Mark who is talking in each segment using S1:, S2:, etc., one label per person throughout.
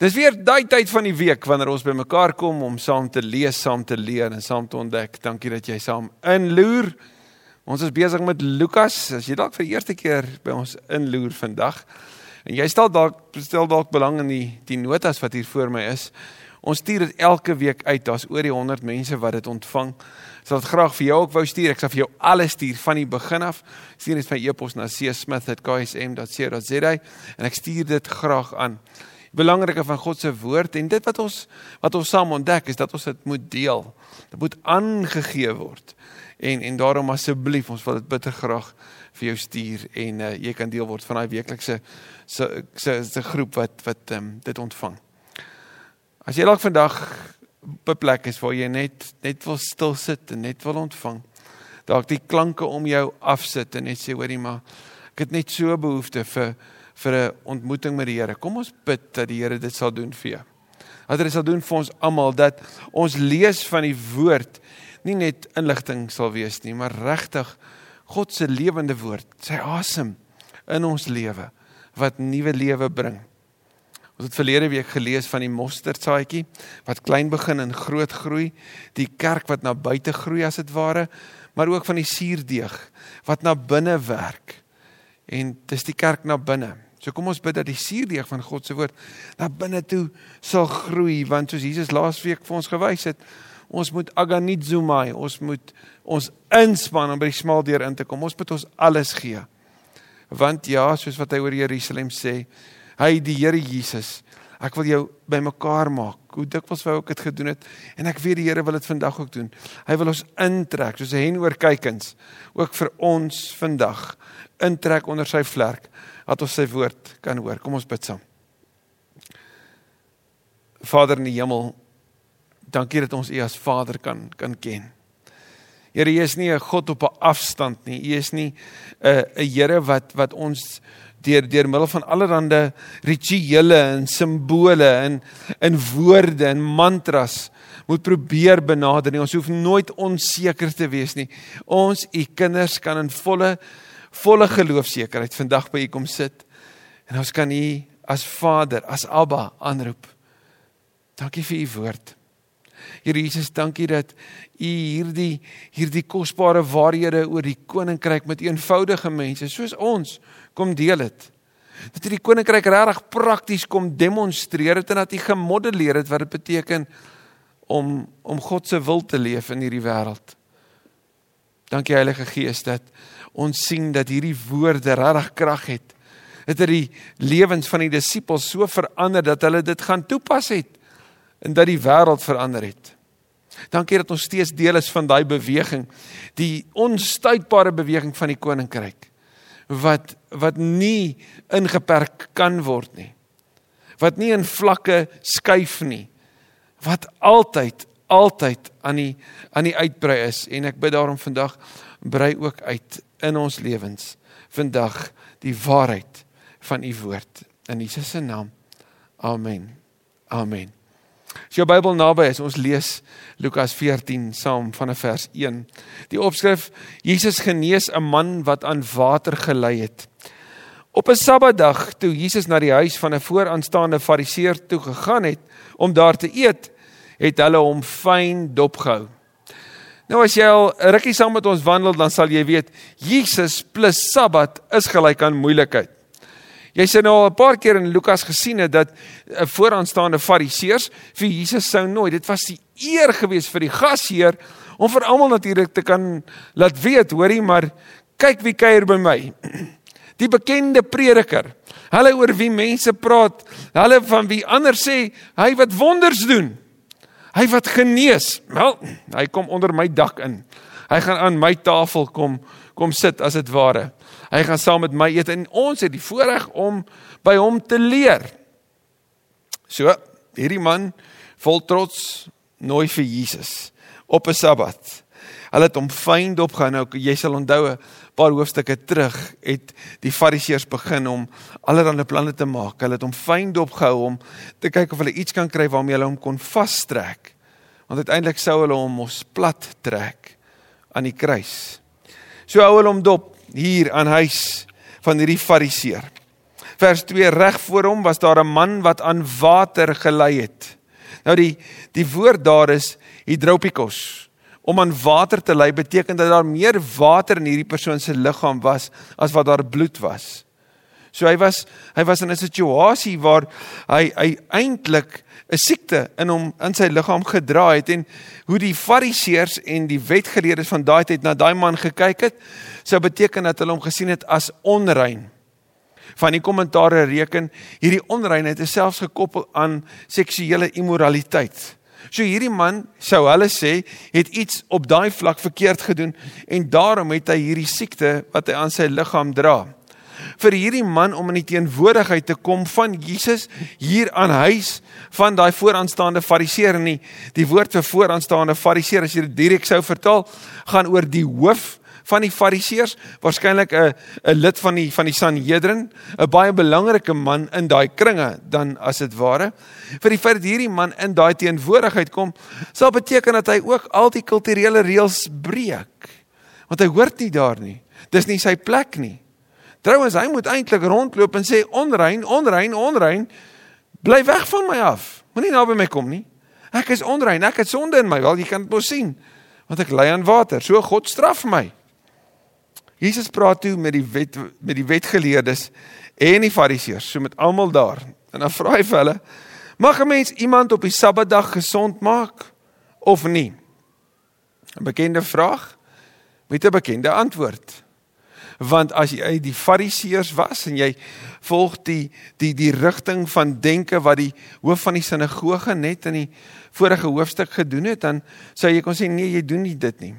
S1: Dis weer daai tyd van die week wanneer ons bymekaar kom om saam te lees, saam te leer en saam te ontdek. Dankie dat jy saam inloer. Ons is besig met Lukas. As jy dalk vir die eerste keer by ons inloer vandag en jy stel dalk stel dalk belang in die die notas wat hier voor my is. Ons stuur dit elke week uit. Daar's oor die 100 mense wat dit ontvang. Sal dit graag vir jou ook wou stuur. Ek sal vir jou alles stuur van die begin af. Stuur net my e-pos na csmith@ksm.co.za en ek stuur dit graag aan belangrike van God se woord en dit wat ons wat ons saam ontdek is dat ons dit moet deel. Dit moet aangegee word. En en daarom asseblief ons wil dit bitter graag vir jou stuur en uh, jy kan deel word van daai weeklikse se se se groep wat wat um, dit ontvang. As jy dalk vandag op 'n plek is waar jy net net wil stil sit en net wil ontvang. Dalk die klanke om jou afsit en net sê hoorie maar ek het net so behoefte vir vir 'n ontmoeting met die Here. Kom ons bid dat die Here dit sal doen vir jou. Dat hy sal doen vir ons almal dat ons lees van die woord nie net inligting sal wees nie, maar regtig God se lewende woord, sy asem in ons lewe wat nuwe lewe bring. Ons het verlede week gelees van die mosterdsaadjie wat klein begin en groot groei, die kerk wat na buite groei as dit ware, maar ook van die suurdeeg wat na binne werk. En dis die kerk na binne. So kom ons bid dat die suurdeeg van God se woord na binne toe sal groei want soos Jesus laasweek vir ons gewys het, ons moet aganizomai, ons moet ons inspann om by die smal deur in te kom. Ons moet ons alles gee. Want ja, soos wat hy oor Jerusalem sê, hy die Here Jesus, ek wil jou bymekaar maak. Hoe dikwels wou ek dit gedoen het en ek weet die Here wil dit vandag ook doen. Hy wil ons intrek soos 'n hen oor kykens ook vir ons vandag intrek onder sy vlerk dat ons sy woord kan hoor. Kom ons bid saam. Vader in die hemel, dankie dat ons U as Vader kan kan ken. Here, U is nie 'n God op 'n afstand nie. U is nie 'n 'n Here wat wat ons deur deur middel van allerlei rituele en simbole en in woorde en mantras moet probeer benader nie. Ons hoef nooit onseker te wees nie. Ons u kinders kan in volle volle geloofsekerheid vandag by u kom sit en ons kan u as Vader, as Abba aanroep. Dankie vir u woord. Here Jesus, dankie dat u hierdie hierdie kosbare waarhede oor die koninkryk met eenvoudige mense soos ons kom deel het. Dat u die koninkryk regtig prakties kom demonstreer het en dat u gemodelleer het wat dit beteken om om God se wil te leef in hierdie wêreld. Dankie Heilige Gees dat ons sien dat hierdie woorde regtig krag het. Dit het die lewens van die disippels so verander dat hulle dit gaan toepas het en dat die wêreld verander het. Dankie dat ons steeds deel is van daai beweging, die onstuitbare beweging van die koninkryk wat wat nie ingeperk kan word nie. Wat nie in vlakke skuif nie. Wat altyd altyd aan die aan die uitbrei is en ek bid daarom vandag brei ook uit in ons lewens vandag die waarheid van u woord in Jesus se naam. Amen. Amen. As jou Bybel naby is, ons lees Lukas 14 saam van 'n vers 1. Die opskrif: Jesus genees 'n man wat aan water gelei het. Op 'n Sabbatdag toe Jesus na die huis van 'n vooraanstaande Fariseer toe gegaan het om daar te eet, het hulle hom fyn dopgehou. Nou as jy al rukkie saam met ons wandel, dan sal jy weet Jesus plus Sabbat is gelyk aan moeilikheid. Jy sien nou al 'n paar keer in Lukas gesien het dat 'n vooraanstaande Fariseërs vir Jesus sou nooi. Dit was die eer gewees vir die gasheer om vir almal natuurlik te kan laat weet, hoorie, maar kyk wie kuier by my. Die bekende prediker. Hulle oor wie mense praat, hulle van wie ander sê hy wat wonders doen. Hy wat genees. Wel, hy kom onder my dak in. Hy gaan aan my tafel kom kom sit as dit ware. Hy gaan saam met my eet en ons het die voorreg om by hom te leer. So, hierdie man vol trots nooi vir Jesus op 'n Sabbat. Hulle het hom fyn dopgehou. Nou jy sal onthou 'n paar hoofstukke terug het die Fariseërs begin om allerlei planne te maak. Hulle het hom fyn dopgehou om te kyk of hulle iets kan kry waarmee hulle hom kon vastrek. Want uiteindelik sou hulle hom mos plat trek aan die kruis. So hou hulle hom dop hier aan huis van hierdie Fariseer. Vers 2 reg voor hom was daar 'n man wat aan water gelei het. Nou die die woord daar is hydropikos. Om aan water te lei beteken dat daar meer water in hierdie persoon se liggaam was as wat daar bloed was. So hy was hy was in 'n situasie waar hy hy eintlik 'n siekte in hom in sy liggaam gedra het en hoe die fariseërs en die wetgeleerdes van daai tyd na daai man gekyk het, sou beteken dat hulle hom gesien het as onrein. Van die kommentaare reken hierdie onreinheid is selfs gekoppel aan seksuele immoraliteit. So hierdie man sou hulle sê het iets op daai vlak verkeerd gedoen en daarom het hy hierdie siekte wat hy aan sy liggaam dra vir hierdie man om in die teenwoordigheid te kom van Jesus hier aan huis van daai vooraanstaande fariseer nie. Die woord vir vooraanstaande fariseer as jy dit direk sou vertaal, gaan oor die hoof van die fariseërs, waarskynlik 'n 'n lid van die van die Sanhedrin, 'n baie belangrike man in daai kringe dan as dit ware. Vir die feit dat hierdie man in daai teenwoordigheid kom, sal beteken dat hy ook al die kulturele reëls breek. Want hy hoort nie daar nie. Dis nie sy plek nie. Trouwens, hy moet eintlik rondloop en sê onrein, onrein, onrein, bly weg van my af. Moenie naby my kom nie. Ek is onrein, ek het sonde in my. Wel, jy kan dit mos sien. Want ek lê aan water. So God straf my. Jesus praat toe met die wet met die wetgeleerdes en die fariseërs, so met almal daar. En dan vra hy vir hulle: "Mag 'n mens iemand op die Sabbatdag gesond maak of nie?" 'n Bekende vraag met 'n bekende antwoord want as jy die fariseërs was en jy volg die die die rigting van denke wat die hoof van die sinagoge net in die vorige hoofstuk gedoen het dan sou jy kon sê nee jy doen nie dit nie.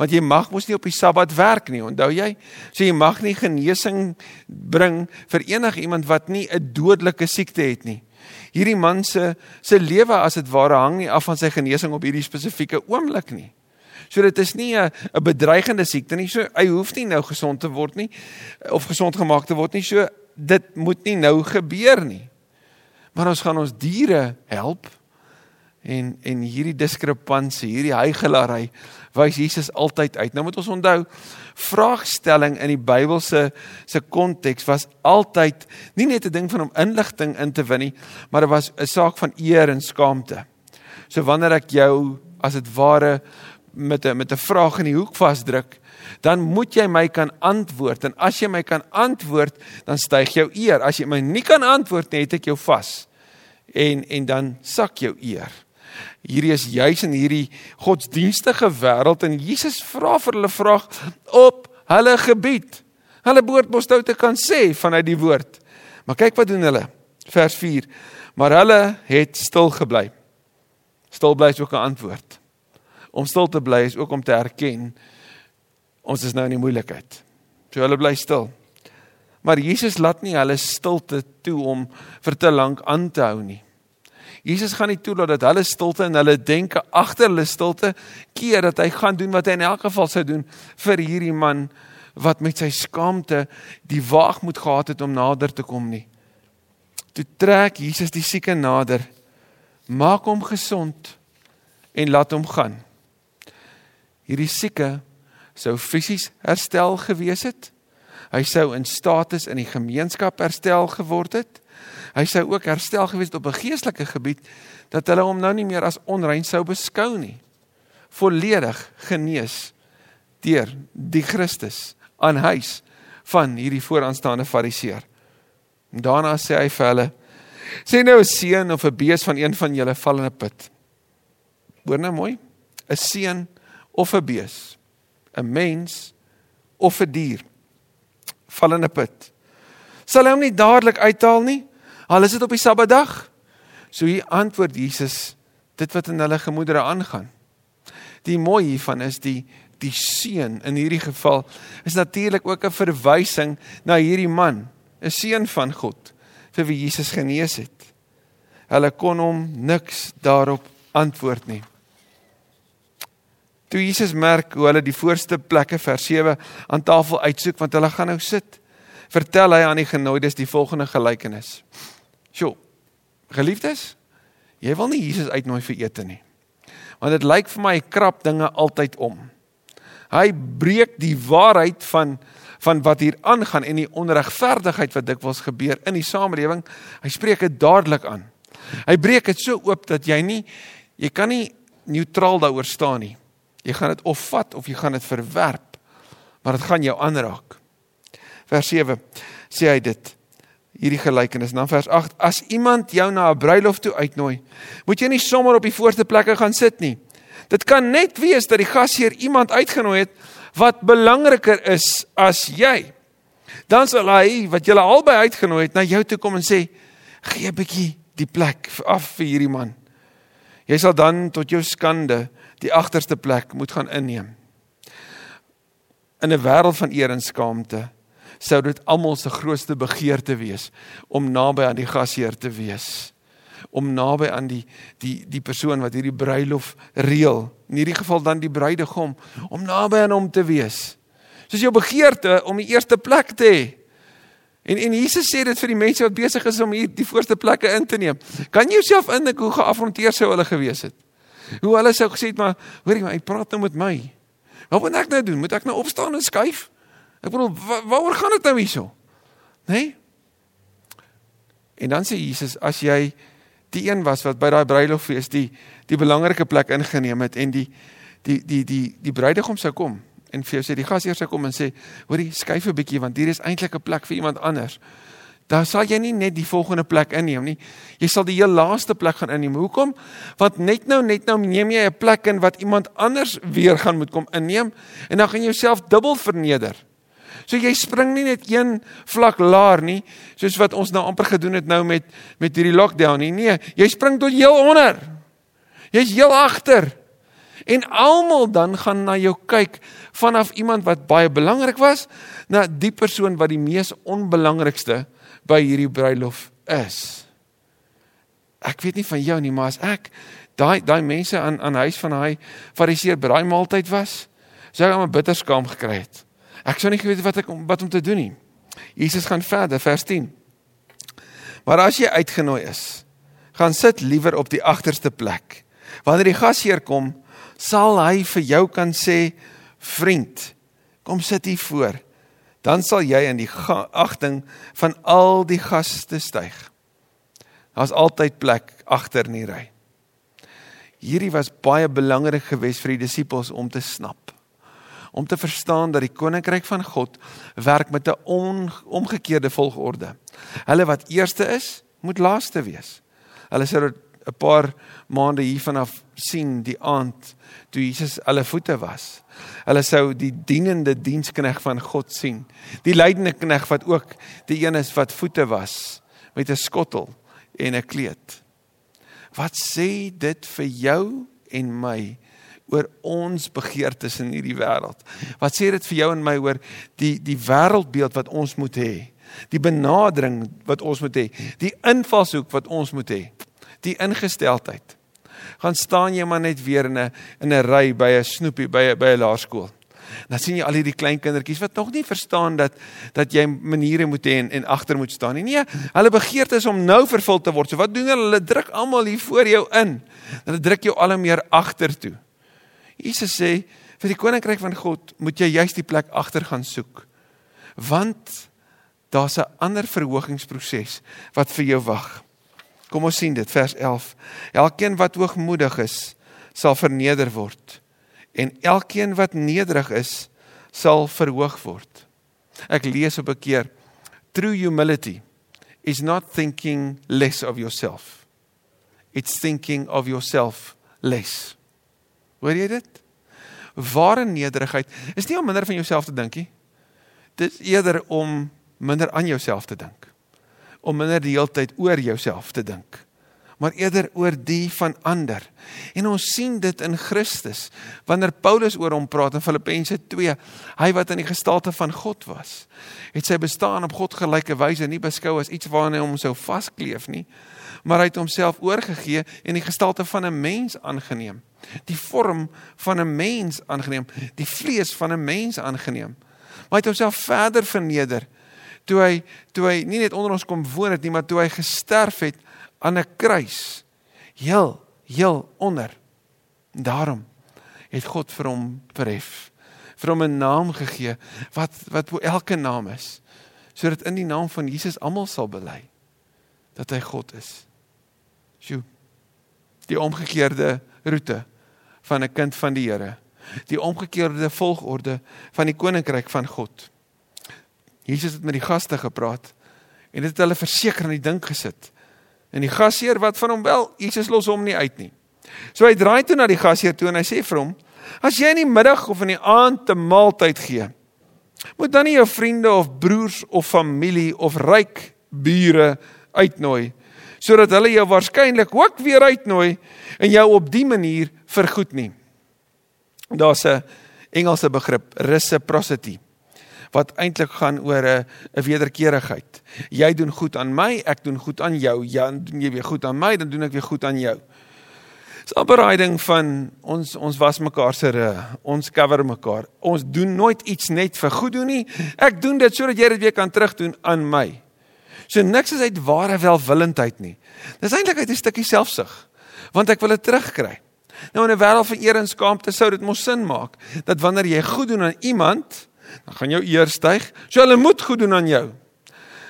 S1: Want jy mag mos nie op die sabbat werk nie. Onthou jy? So jy mag nie genesing bring vir enigiemand wat nie 'n dodelike siekte het nie. Hierdie man se se lewe as dit ware hang nie af van sy genesing op hierdie spesifieke oomblik nie So dit is nie 'n 'n bedreigende siekte nie. So hy hoef nie nou gesond te word nie of gesond gemaak te word nie. So dit moet nie nou gebeur nie. Maar ons gaan ons diere help en en hierdie diskrepansie, hierdie heigelary wys Jesus altyd uit. Nou moet ons onthou, vraagstelling in die Bybelse se konteks was altyd nie net 'n ding van om inligting in te win nie, maar dit was 'n saak van eer en skaamte. So wanneer ek jou as dit ware met 'n met 'n vraag in die hoek vasdruk, dan moet jy my kan antwoord en as jy my kan antwoord, dan styg jou eer. As jy my nie kan antwoord nie, het ek jou vas. En en dan sak jou eer. Hierdie is juis in hierdie godsdienstige wêreld en Jesus vra vir hulle vraag op hulle gebied. Hulle behoort mos nou te kan sê vanuit die woord. Maar kyk wat doen hulle. Vers 4. Maar hulle het stil gebly. Stil bly is ook 'n antwoord om stil te bly is ook om te erken ons is nou in die moeilikheid. So hulle bly stil. Maar Jesus laat nie hulle stilte toe om vir te lank aan te hou nie. Jesus gaan nie toelaat dat hulle stilte en hulle denke agter hulle stilte keer dat hy gaan doen wat hy in elk geval sou doen vir hierdie man wat met sy skaamte die waag moet gehad het om nader te kom nie. Toe trek Jesus die sieke nader, maak hom gesond en laat hom gaan hierdie sieke sou fisies herstel gewees het. Hy sou in status in die gemeenskap herstel geword het. Hy sou ook herstel gewees het op 'n geestelike gebied dat hulle hom nou nie meer as onrein sou beskou nie. Volledig genees deur die Christus aan huis van hierdie vooraanstaande fariseer. Daarna sê hy vir hulle: "Sê nou 'n seun of 'n bees van een van julle val in 'n put." Hoor nou mooi. 'n Seun of 'n bees, 'n mens of 'n dier val in 'n put. Sal hy hom nie dadelik uithaal nie? Al is dit op die Sabbatdag. So hier antwoord Jesus dit wat in hulle gemoedere aangaan. Die mooi hiervan is die die seun in hierdie geval is natuurlik ook 'n verwysing na hierdie man, 'n seun van God vir wie Jesus genees het. Hulle kon hom niks daarop antwoord nie. Toe Jesus merk hoe hulle die voorste plekke vers 7 aan tafel uitsoek want hulle gaan nou sit, vertel hy aan die genooides die volgende gelykenis. Sjoe. Geliefdes, jy wil nie Jesus uitnooi vir ete nie. Want dit lyk vir my krap dinge altyd om. Hy breek die waarheid van van wat hier aangaan en die onregverdigheid wat dikwels gebeur in die samelewing. Hy spreek dit dadelik aan. Hy breek dit so oop dat jy nie jy kan nie neutraal daaroor staan nie. Jy gaan dit of vat of jy gaan dit verwerp. Maar dit gaan jou aanraak. Vers 7 sê hy dit hierdie gelykenis dan vers 8 as iemand jou na 'n bruilof toe uitnooi moet jy nie sommer op die voorste plekke gaan sit nie dit kan net wees dat die gasheer iemand uitgenooi het wat belangriker is as jy dan sal hy wat julle albei uitgenooi het na jou toe kom en sê gee 'n bietjie die plek af vir hierdie man jy sal dan tot jou skande die agterste plek moet gaan inneem. In 'n wêreld van eer en skaamte sou dit almal se grootste begeerte wees om naby aan die gasheer te wees om naby aan die die die persoon wat hierdie bruilof reël in hierdie geval dan die bruidegom om naby aan hom te wees. Soos jou begeerte om die eerste plek te hê. En en Jesus sê dit vir die mense wat besig is om hier die voorste plekke in te neem. Kan jy jouself indink hoe geafronteer sou hulle gewees het hoe hulle sou gesê het maar hoorie maar hy praat nou met my wat moet ek nou doen moet ek nou opstaan en skuif Ek bedoel, wa waaroor gaan dit nou hierso? Né? Nee? En dan sê Jesus, as jy die een was wat by daai bruilofees die die belangrike plek ingeneem het en die die die die die bruidegom sou kom en vir jou sê die gasheer sou kom en sê, "Hoorie, skuif 'n bietjie want hier is eintlik 'n plek vir iemand anders." Dan sal jy nie net die volgende plek inneem nie. Jy sal die heel laaste plek gaan inneem. Hoekom? Want net nou net nou neem jy 'n plek in wat iemand anders weer gaan moet kom inneem en dan gaan jy jouself dubbel verneder. So jy spring nie net een vlak laer nie, soos wat ons nou amper gedoen het nou met met hierdie lockdown nie. Nee, jy spring tot heel onder. Jy's heel agter. En almal dan gaan na jou kyk vanaf iemand wat baie belangrik was na die persoon wat die mees onbelangrikste by hierdie bruilof is. Ek weet nie van jou nie, maar as ek daai daai mense aan aan huis van daai fariseer by daai maaltyd was, sou ek 'n bitterskaam gekry het. Ek sou nie geweet wat ek wat om te doen nie. Jesus gaan verder vers 10. Maar as jy uitgenooi is, gaan sit liewer op die agterste plek. Wanneer die gasheer kom, sal hy vir jou kan sê, "Vriend, kom sit hier voor." Dan sal jy in die agting van al die gaste styg. Daar's altyd plek agter in die ry. Hierdie was baie belangrik geweest vir die disippels om te snap om te verstaan dat die koninkryk van God werk met 'n omgekeerde volgorde. Hulle wat eerste is, moet laaste wees. Hulle sou 'n paar maande hiervan af sien die aand toe Jesus hulle voete was. Hulle sou die dienende dienskneg van God sien. Die lydende kneg wat ook die een is wat voete was met 'n skottel en 'n kleed. Wat sê dit vir jou en my oor ons begeertes in hierdie wêreld. Wat sê dit vir jou en my oor die die wêreldbeeld wat ons moet hê? Die benadering wat ons moet hê, die invalshoek wat ons moet hê, die ingesteldheid. Gaan staan jy maar net weer in 'n in 'n ry by 'n snoepie by 'n by 'n laerskool. Dan sien jy al hierdie klein kindertjies wat nog nie verstaan dat dat jy maniere moet hê en, en agter moet staan nie. Nee, hulle begeerte is om nou vervul te word. So wat doen hulle? Hulle druk almal hier voor jou in. Hulle druk jou al meer agtertoe. Jesus sê vir die koninkryk van God moet jy juist die plek agter gaan soek. Want daar's 'n ander verhogingsproses wat vir jou wag. Kom ons sien dit vers 11. Elkeen wat hoogmoedig is, sal verneder word en elkeen wat nederig is, sal verhoog word. Ek lees op 'n keer true humility is not thinking less of yourself. It's thinking of yourself less. Hoor jy dit? Ware nederigheid is nie om minder van jouself te dink nie. Dit is eerder om minder aan jouself te dink. Om minder die hele tyd oor jouself te dink, maar eerder oor die van ander. En ons sien dit in Christus wanneer Paulus oor hom praat in Filippense 2, hy wat in die gestalte van God was, het sy bestaan op God gelyke wyse nie beskou as iets waarna hy hom sou vaskleef nie, maar hy het homself oorgegee en die gestalte van 'n mens aangeneem die vorm van 'n mens aangeneem, die vlees van 'n mens aangeneem. Maar hy het homself verder verneder toe hy toe hy nie net onder ons kom woon het nie, maar toe hy gesterf het aan 'n kruis. Heel, heel onder. Daarom het God vir hom verhef vir hom 'n naam gegee wat wat bo elke naam is sodat in die naam van Jesus almal sal bely dat hy God is. Sjoe. Die omgekeerde roete van 'n kind van die Here. Die omgekeerde volgorde van die koninkryk van God. Jesus het met die gaste gepraat en dit het hulle verseker aan die dink gesit. En die gasheer wat van hom wel, Jesus los hom nie uit nie. So hy draai toe na die gasheer toe en hy sê vir hom: "As jy in die middag of in die aand 'n maaltyd gee, moet dan nie jou vriende of broers of familie of ryk bure uitnooi sodat hulle jou waarskynlik ook weer uitnooi en jou op die manier vergoed nie." Daar's 'n Engelse begrip, reciprocity wat eintlik gaan oor 'n 'n wederkerigheid. Jy doen goed aan my, ek doen goed aan jou. Ja, doen jy weer goed aan my, dan doen ek weer goed aan jou. Dis 'n bereiding van ons ons was mekaar se ons cover mekaar. Ons doen nooit iets net vir goed doen nie. Ek doen dit sodat jy dit weer kan terugdoen aan my. So niks is uit ware welwillendheid nie. Dis eintlik uit 'n stukkie selfsug. Want ek wil dit terugkry. Nou in 'n wêreld van eer en skaamte sou dit mos sin maak dat wanneer jy goed doen aan iemand, dan gaan jou eer styg. So hulle moet goed doen aan jou.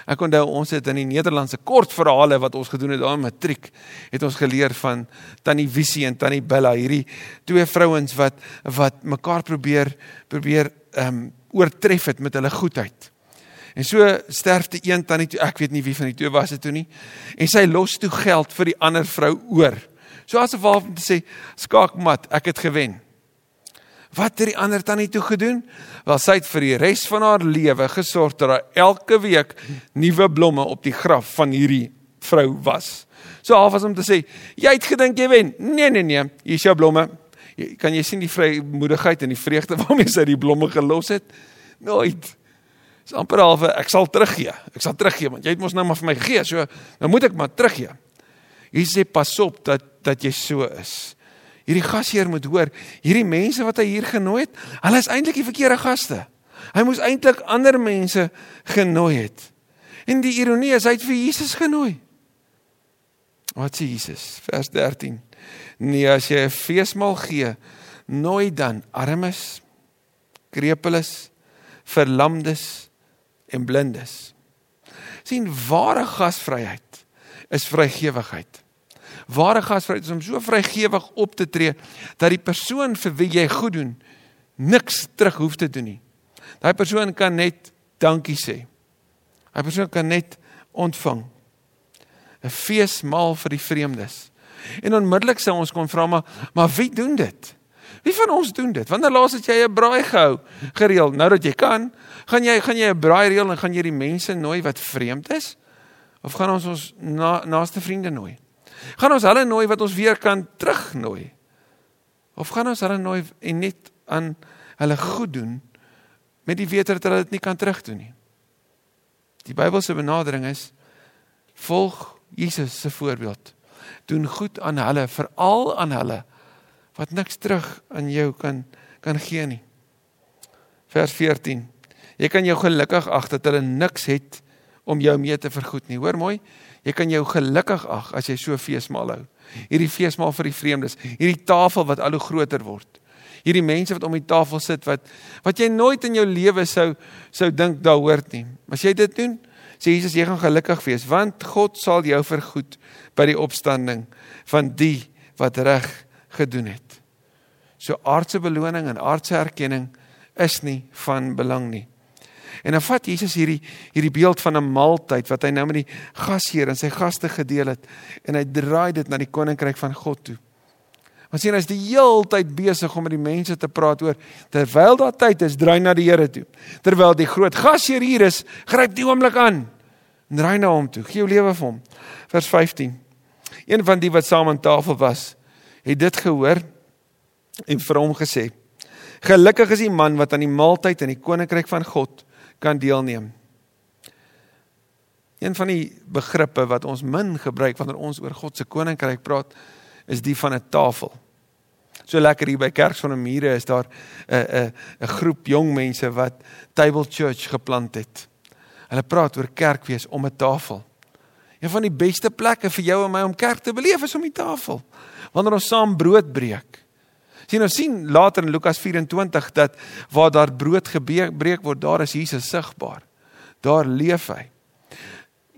S1: Ek onthou ons het in die Nederlandse kortverhale wat ons gedoen het daar in matriek, het ons geleer van Tannie Visie en Tannie Bella, hierdie twee vrouens wat wat mekaar probeer probeer ehm um, oortref het met hulle goedheid. En so sterfte een tannie toe, ek weet nie wie van die twee was dit toe nie. En sy los toe geld vir die ander vrou oor. So asof haar om te sê, "Skaakmat, ek het gewen." Wat het die ander tannie toe gedoen? Wel sy het vir die res van haar lewe gesorg dat daar elke week nuwe blomme op die graf van hierdie vrou was. So half was om te sê, jy het gedink jy wen. Nee nee nee, hier is jou blomme. Jy, kan jy sien die vrymoedigheid en die vreugde waarmee sy die blomme gelos het? Nooit. Dis amper half ek sal teruggee. Ek sal teruggee want jy het mos nou maar vir my gegee, so nou moet ek maar teruggee. Hier sê pas op dat dat jy so is hierdie gasheer moet hoor, hierdie mense wat hy hier genooi het, hulle is eintlik die verkeerde gaste. Hy moes eintlik ander mense genooi het. En die ironie is hy het vir Jesus genooi. Wat sê Jesus? Vers 13. Nee, as jy 'n feesmaal gee, nooi dan armes, krepeles, verlamdes en blindes. sien ware gasvryheid is vrygewigheid. Ware gasvryheid is om so vrygewig op te tree dat die persoon vir wie jy goed doen niks terug hoef te doen nie. Daai persoon kan net dankie sê. Daai persoon kan net ontvang. 'n Feesmaal vir die vreemdes. En onmiddellik sou ons kon vra maar maar wie doen dit? Wie van ons doen dit? Wanneer laas het jy 'n braai gehou gereël? Nou dat jy kan, gaan jy gaan jy 'n braai reël en gaan jy die mense nooi wat vreemd is? Of gaan ons ons na, naaste vriende nooi? Gaan ons hulle nooi wat ons weer kan terugnooi? Of gaan ons hulle nooi en net aan hulle goed doen met die wete dat hulle dit nie kan terugdoen nie? Die Bybelse benadering is volg Jesus se voorbeeld. Doen goed aan hulle, veral aan hulle wat niks terug aan jou kan kan gee nie. Vers 14. Jy kan jou gelukkig ag dat hulle niks het om jou mee te vergoed nie. Hoor mooi. Jy kan jou gelukkig ag as jy so feesmaal hou. Hierdie feesmaal vir die vreemdes, hierdie tafel wat al hoe groter word. Hierdie mense wat om die tafel sit wat wat jy nooit in jou lewe sou sou dink daar hoort nie. As jy dit doen, sê Jesus jy gaan gelukkig wees want God sal jou vergoed by die opstanding van die wat reg gedoen het. So aardse beloning en aardse erkenning is nie van belang nie. En dan vat Jesus hierdie hierdie beeld van 'n maaltyd wat hy nou met die gasheer en sy gaste gedeel het en hy draai dit na die koninkryk van God toe. Want sien hy's die heeltyd besig om met die mense te praat oor terwyl daar tyd is, draai na die Here toe. Terwyl die groot gasheer hier is, gryp die oomblik aan en draai na hom toe. Gee jou lewe vir hom. Vers 15. Een van die wat saam aan tafel was, het dit gehoor en vir hom gesê: Gelukkig is die man wat aan die maaltyd in die koninkryk van God kan deelneem. Een van die begrippe wat ons min gebruik wanneer ons oor God se koninkryk praat, is die van 'n tafel. So lekker hier by Kerk van die Mure is daar 'n 'n 'n groep jong mense wat Table Church geplant het. Hulle praat oor kerk wees om 'n tafel. Een van die beste plekke vir jou en my om kerk te beleef is om die tafel. Wanneer ons saam brood breek. Sien ons sien later in Lukas 24 dat waar daar brood gebreek word, daar is Jesus sigbaar. Daar leef hy.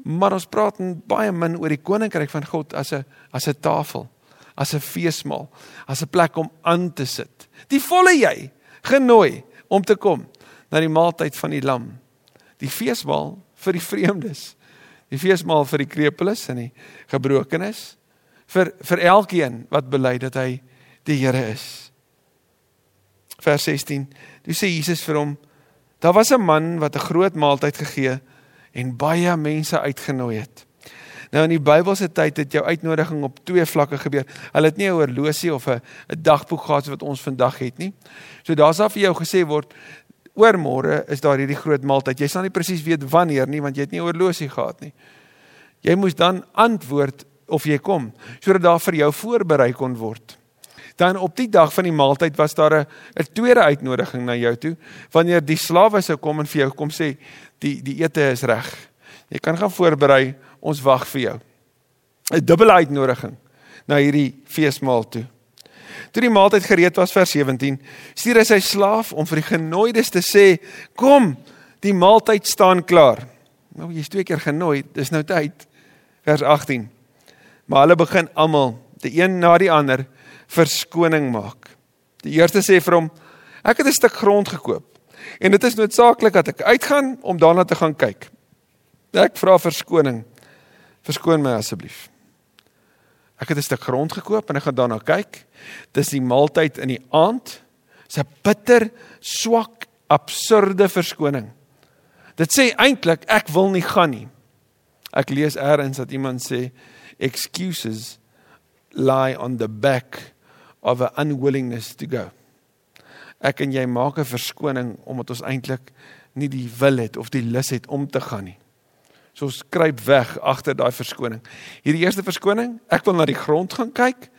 S1: Maar ons praat baie min oor die koninkryk van God as 'n as 'n tafel, as 'n feesmaal, as 'n plek om aan te sit. Die volle jy genooi om te kom na die maaltyd van die lam. Die feesmaal vir die vreemdes. Die feesmaal vir die krepeles en die gebrokenes vir vir elkeen wat bely dat hy die Here is. Vers 16. Toe sê Jesus vir hom: Daar was 'n man wat 'n groot maaltyd gegee en baie mense uitgenooi het. Nou in die Bybelse tyd het jou uitnodiging op twee vlakke gebeur. Hulle het nie 'n horlosie of 'n 'n dagboek gehad wat ons vandag het nie. So daar's af vir jou gesê word oormôre is daar hierdie groot maaltyd. Jy sal nie presies weet wanneer nie want jy het nie 'n horlosie gehad nie. Jy moes dan antwoord of jy kom sodat daar vir jou voorberei kon word. Dan op die dag van die maaltyd was daar 'n 'n tweede uitnodiging na jou toe wanneer die slawe sou kom en vir jou kom sê die die ete is reg. Jy kan gaan voorberei, ons wag vir jou. 'n Dubbele uitnodiging na hierdie feesmaal toe. Toe die maaltyd gereed was vers 17, stuur hy sy slaaf om vir die genooides te sê: "Kom, die maaltyd staan klaar." Nou jy's twee keer genooi, dis nou tyd. Vers 18 Maar hulle begin almal, die een na die ander, verskoning maak. Die eerste sê vir hom: "Ek het 'n stuk grond gekoop en dit is noodsaaklik dat ek uitgaan om daarna te gaan kyk. Ek vra verskoning. Verskoon my asseblief. Ek het 'n stuk grond gekoop en ek gaan daarna kyk. Dis die maaltyd in die aand. Dis 'n bitter, swak, absurde verskoning. Dit sê eintlik ek wil nie gaan nie. Ek lees eers dat iemand sê excuses lie on the back of a unwillingness to go. Ek en jy maak 'n verskoning omdat ons eintlik nie die wil het of die lus het om te gaan nie. So ons kruip weg agter daai verskoning. Hierdie eerste verskoning, ek wil na die grond gaan kyk.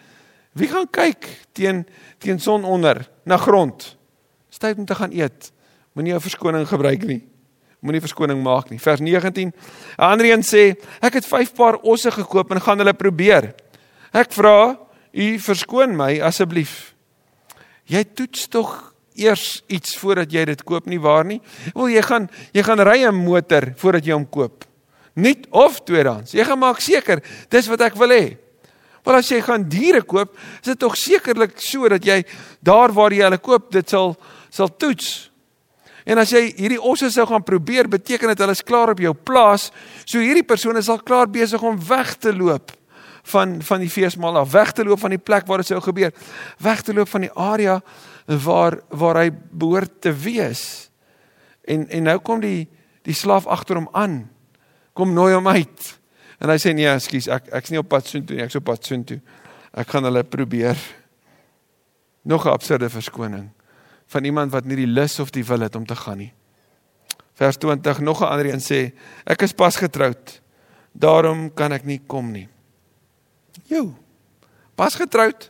S1: Wie gaan kyk teen teen son onder na grond? Styf om te gaan eet. Moenie 'n verskoning gebruik nie moenie verskoning maak nie. Vers 19. 'n Ander een sê, ek het 5 paar osse gekoop en gaan hulle probeer. Ek vra, u verskoon my asseblief. Jy toets tog eers iets voordat jy dit koop nie waar nie? Wil jy gaan jy gaan ry 'n motor voordat jy hom koop? Nuut of tweedehands? Jy gaan maak seker dis wat ek wil hê. Want as jy gaan diere koop, is dit tog sekerlik so dat jy daar waar jy hulle koop, dit sal sal toets En as jy hierdie osse sou gaan probeer, beteken dit hulle is klaar op jou plaas. So hierdie persoon is al klaar besig om weg te loop van van die feesmaal af, weg te loop van die plek waar dit sou gebeur, weg te loop van die area waar waar hy behoort te wees. En en nou kom die die slaaf agter hom aan. Kom nooi hom uit. En hy sê nee, ekskuus, ek ek's nie op pad soontoe nie, ek's op pad soontoe. Ek gaan hulle probeer. Nog 'n absurde verskoning van iemand wat nie die lus of die wil het om te gaan nie. Vers 20 nog 'n ander een sê ek is pas getroud. Daarom kan ek nie kom nie. Jo. Pas getroud.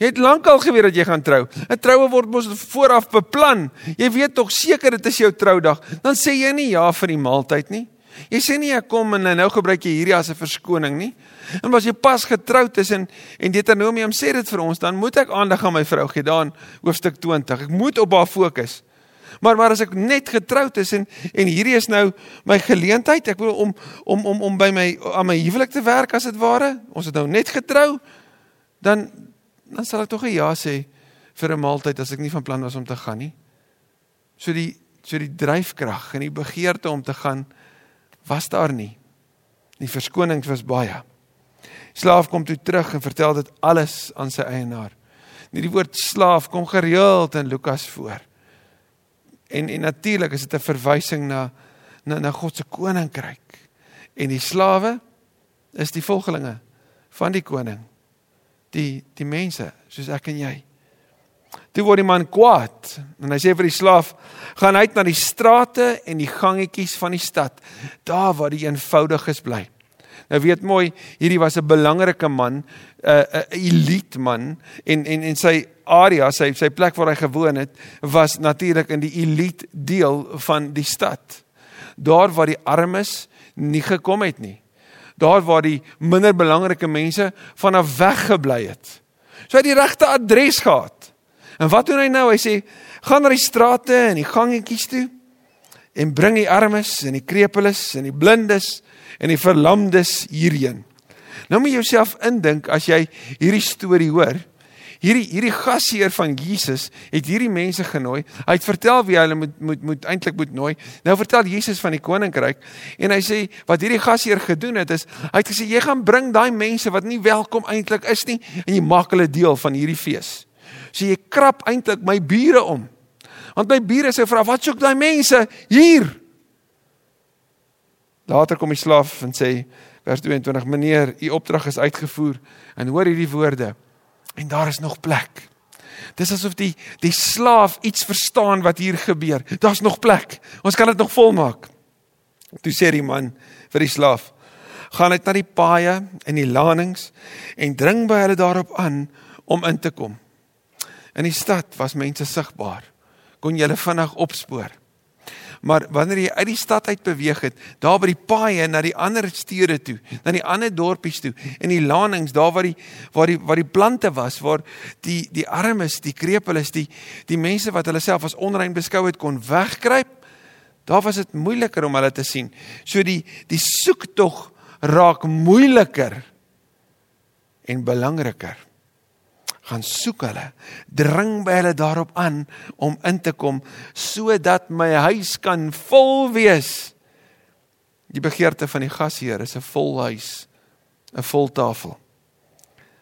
S1: Jy het lankal geweet dat jy gaan trou. 'n Troue word mos vooraf beplan. Jy weet tog seker dit is jou troudag. Dan sê jy nie ja vir die maaltyd nie. Jy sê nie ek kom en nou gebruik jy hierdie as 'n verskoning nie. En as jy pas getroud is en en Deuteronomium sê dit vir ons, dan moet ek aandag aan my vrou gee daan hoofstuk 20. Ek moet op haar fokus. Maar maar as ek net getroud is en en hierdie is nou my geleentheid, ek wil om om om om by my aan my huwelik te werk as dit ware. Ons het nou net getrou, dan dan sal ek tog 'n ja sê vir 'n maaltyd as ek nie van plan was om te gaan nie. So die so die dryfkrag en die begeerte om te gaan was daar nie. Die verskonings was baie. Slaaf kom toe terug en vertel dit alles aan sy eienaar. Nie die woord slaaf kom gereeld in Lukas voor. En en natuurlik is dit 'n verwysing na na na God se koninkryk. En die slawe is die volgelinge van die koning. Die die mense soos ek en jy. Toe word die man kwaad en hy sê vir die slaaf: "Gaan uit na die strate en die gangetjies van die stad, daar waar die eenvoudiges bly." Nou weet mooi, hierdie was 'n belangrike man, 'n uh, 'n uh, elite man en en en sy area, sy sy plek waar hy gewoon het, was natuurlik in die elite deel van die stad. Daar waar die armes nie gekom het nie. Daar waar die minder belangrike mense vanaf weg gebly het. So hy het die regte adres gehad En wat doen hy nou? Hy sê: "Gaan na die strate en die gangetjies toe en bring die armes en die krepeles en die blindes en die verlamdes hierheen." Nou moet jy jouself indink as jy hierdie storie hoor. Hierdie hierdie gasheer van Jesus het hierdie mense genooi. Hy het vertel wie hulle moet moet moet eintlik moet nooi. Nou vertel Jesus van die koninkryk en hy sê wat hierdie gasheer gedoen het is hy het gesê jy gaan bring daai mense wat nie welkom eintlik is nie en jy maak hulle deel van hierdie fees. So jy krap eintlik my bure om. Want my bure sê vra wat soek daai mense hier? Later kom die slaaf en sê vers 22 meneer u opdrag is uitgevoer en hoor hierdie woorde En daar is nog plek. Dis asof die die slaaf iets verstaan wat hier gebeur. Daar's nog plek. Ons kan dit nog volmaak. Toe sê die man vir die slaaf: "Gaan uit na die paaie en die lanings en dring by hulle daarop aan om in te kom." In die stad was mense sigbaar. Kon jy hulle vinnig opspoor? Maar wanneer jy uit die stad uit beweeg het, daar by die paaie na die ander stede toe, na die ander dorpies toe, in die lanings, daar waar die waar die waar die plante was, waar die die armes, die krepeles, die die mense wat hulle self as onrein beskou het kon wegkruip, daar was dit moeiliker om hulle te sien. So die die soektog raak moeiliker en belangriker gaan soek hulle, dring by hulle daarop aan om in te kom sodat my huis kan vol wees. Die begeerte van die gasheer is 'n vol huis, 'n vol tafel.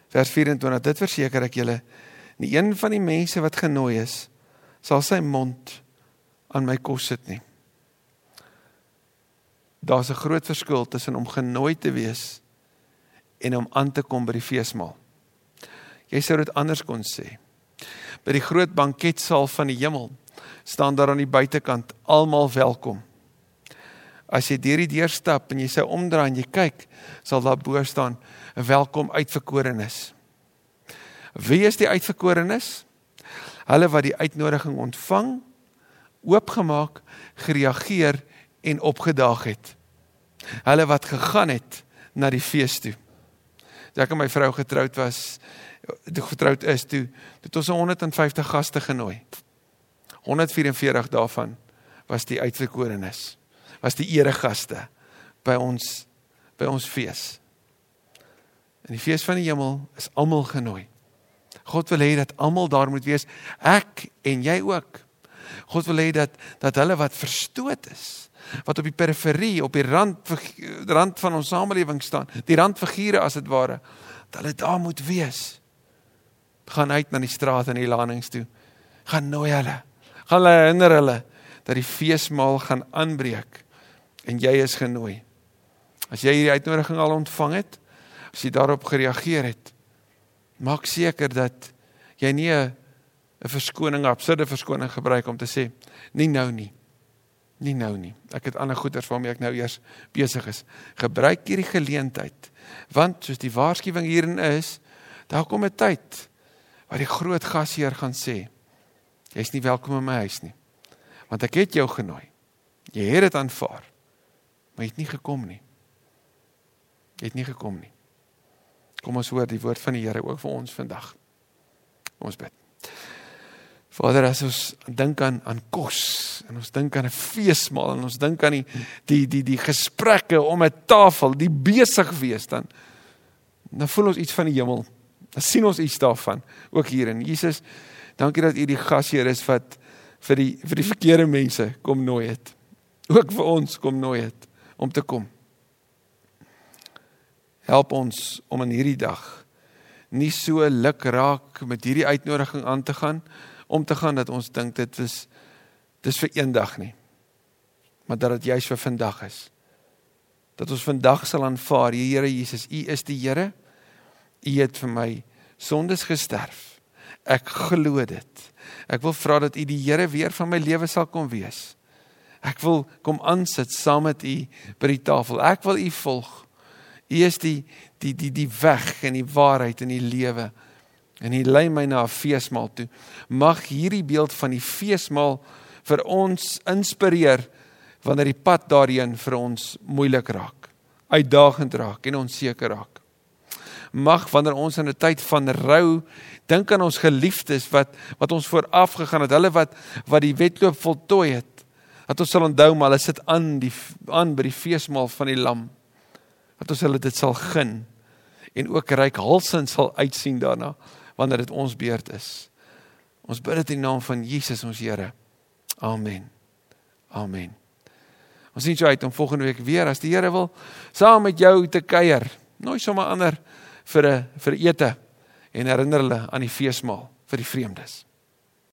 S1: Vers 24: Dit verseker ek julle, nie een van die mense wat genooi is, sal sy mond aan my kos sit nie. Daar's 'n groot verskil tussen om genooi te wees en om aan te kom by die feesmaal. Jy sou dit anders kon sê. By die groot banketsaal van die hemel staan daar aan die buitekant almal welkom. As jy deur die deur stap en jy sou omdraai en jy kyk, sal daar bo staan 'n welkom uitverkorenes. Wie is die uitverkorenes? Hulle wat die uitnodiging ontvang, oopgemaak, gereageer en opgedaag het. Hulle wat gegaan het na die fees toe. Toe ek en my vrou getroud was, toe getroud is toe het ons 150 gaste genooi. 144 daarvan was die uitverkorenes. Was die eregaste by ons by ons fees. In die fees van die hemel is almal genooi. God wil hê dat almal daar moet wees, ek en jy ook. God wil hê dat dat hulle wat verstoot is, wat op die periferie, op die rand rand van ons samelewing staan, die randfigure as dit ware, dat hulle daar moet wees gaan uit na die strate en die landings toe. Gaan nooi hulle. Gaan hulle herinner hulle dat die feesmaal gaan aanbreek en jy is genooi. As jy hierdie uitnodiging al ontvang het, as jy daarop gereageer het, maak seker dat jy nie 'n verskoning, 'n absurde verskoning gebruik om te sê nie nou nie. Nie nou nie. Ek het ander goeders waarmee ek nou eers besig is. Gebruik hierdie geleentheid. Want soos die waarskuwing hierin is, daar kom 'n tyd wat die groot gasheer gaan sê jy's nie welkom in my huis nie want ek het jou genooi. Jy het dit aanvaar maar jy het nie gekom nie. Jy het nie gekom nie. Kom ons hoor die woord van die Here ook vir ons vandag. Kom ons bid. Vader as ons dink aan aan kos en ons dink aan 'n feesmaal en ons dink aan die die die die gesprekke om 'n tafel die besig wees dan dan voel ons iets van die hemel Dan sien ons iets daarvan ook hier in Jesus. Dankie dat U die gasheer is wat vir die vir die verkeerde mense kom nooi het. Ook vir ons kom nooi het om te kom. Help ons om in hierdie dag nie so luk raak met hierdie uitnodiging aan te gaan om te gaan dat ons dink dit is dis vir eendag nie. Maar dat dit juis vir vandag is. Dat ons vandag sal aanvaar, Here Jesus, U is die Here. U het vir my sondes gesterf. Ek glo dit. Ek wil vra dat U die Here weer van my lewe sal kom wees. Ek wil kom aansit saam met U by die tafel. Ek wil U volg. U is die die die die weg en die waarheid en die lewe. En U lei my na 'n feesmaal toe. Mag hierdie beeld van die feesmaal vir ons inspireer wanneer die pad daarheen vir ons moeilik raak, uitdagend raak en onseker raak. Mag wanneer ons in 'n tyd van rou dink aan ons geliefdes wat wat ons vooraf gegaan het, hulle wat wat die wedloop voltooi het. Dat ons sal onthou maar hulle sit aan die aan by die feesmaal van die lam. Dat ons hulle dit sal gun en ook ryk halsend sal uitsien daarna wanneer dit ons beurt is. Ons bid dit in die naam van Jesus ons Here. Amen. Amen. Ons sien jou uit om volgende week weer as die Here wil saam met jou te kuier. Nooi sommer ander vir 'n vir ete en herinner hulle aan die feesmaal vir die vreemdes.